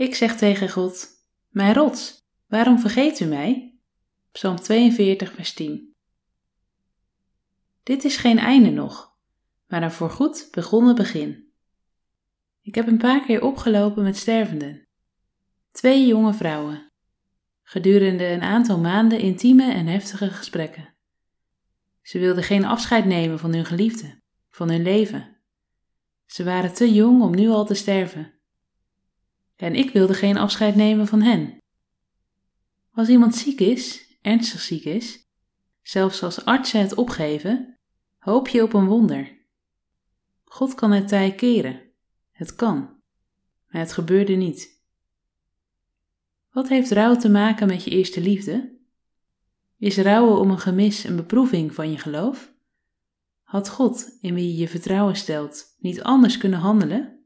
Ik zeg tegen God: Mijn rots, waarom vergeet u mij? Psalm 42, vers 10. Dit is geen einde nog, maar een voorgoed begonnen begin. Ik heb een paar keer opgelopen met stervenden. Twee jonge vrouwen. Gedurende een aantal maanden intieme en heftige gesprekken. Ze wilden geen afscheid nemen van hun geliefde, van hun leven. Ze waren te jong om nu al te sterven en ik wilde geen afscheid nemen van hen. Als iemand ziek is, ernstig ziek is, zelfs als artsen het opgeven, hoop je op een wonder. God kan het tij keren. Het kan. Maar het gebeurde niet. Wat heeft rouw te maken met je eerste liefde? Is rouwen om een gemis een beproeving van je geloof? Had God, in wie je je vertrouwen stelt, niet anders kunnen handelen?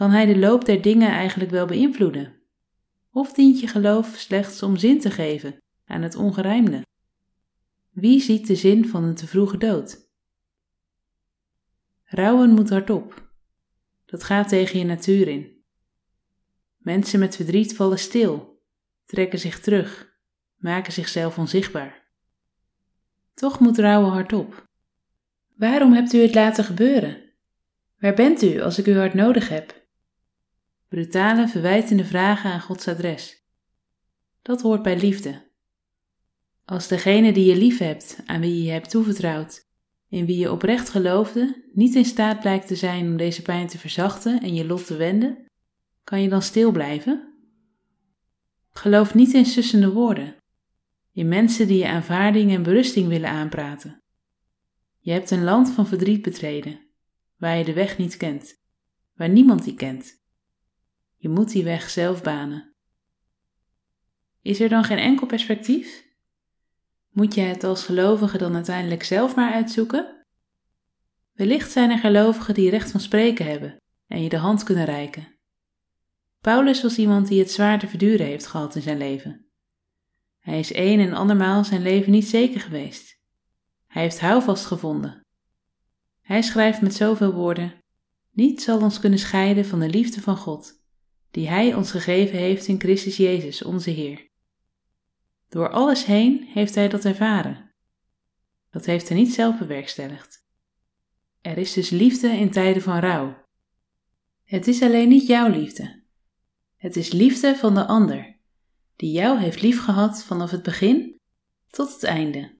Kan hij de loop der dingen eigenlijk wel beïnvloeden? Of dient je geloof slechts om zin te geven aan het ongerijmde? Wie ziet de zin van een te vroege dood? Rouwen moet hardop. Dat gaat tegen je natuur in. Mensen met verdriet vallen stil, trekken zich terug, maken zichzelf onzichtbaar. Toch moet rouwen hardop. Waarom hebt u het laten gebeuren? Waar bent u als ik u hard nodig heb? Brutale, verwijtende vragen aan Gods adres. Dat hoort bij liefde. Als degene die je lief hebt, aan wie je hebt toevertrouwd, in wie je oprecht geloofde, niet in staat blijkt te zijn om deze pijn te verzachten en je lot te wenden, kan je dan stil blijven? Geloof niet in sussende woorden, in mensen die je aanvaarding en berusting willen aanpraten. Je hebt een land van verdriet betreden, waar je de weg niet kent, waar niemand die kent. Je moet die weg zelf banen. Is er dan geen enkel perspectief? Moet je het als gelovige dan uiteindelijk zelf maar uitzoeken? Wellicht zijn er gelovigen die recht van spreken hebben en je de hand kunnen reiken. Paulus was iemand die het zwaar te verduren heeft gehad in zijn leven. Hij is een en andermaal zijn leven niet zeker geweest. Hij heeft houvast gevonden. Hij schrijft met zoveel woorden: Niets zal ons kunnen scheiden van de liefde van God die Hij ons gegeven heeft in Christus Jezus, onze Heer. Door alles heen heeft Hij dat ervaren. Dat heeft Hij niet zelf bewerkstelligd. Er is dus liefde in tijden van rouw. Het is alleen niet jouw liefde. Het is liefde van de ander, die jou heeft liefgehad vanaf het begin tot het einde.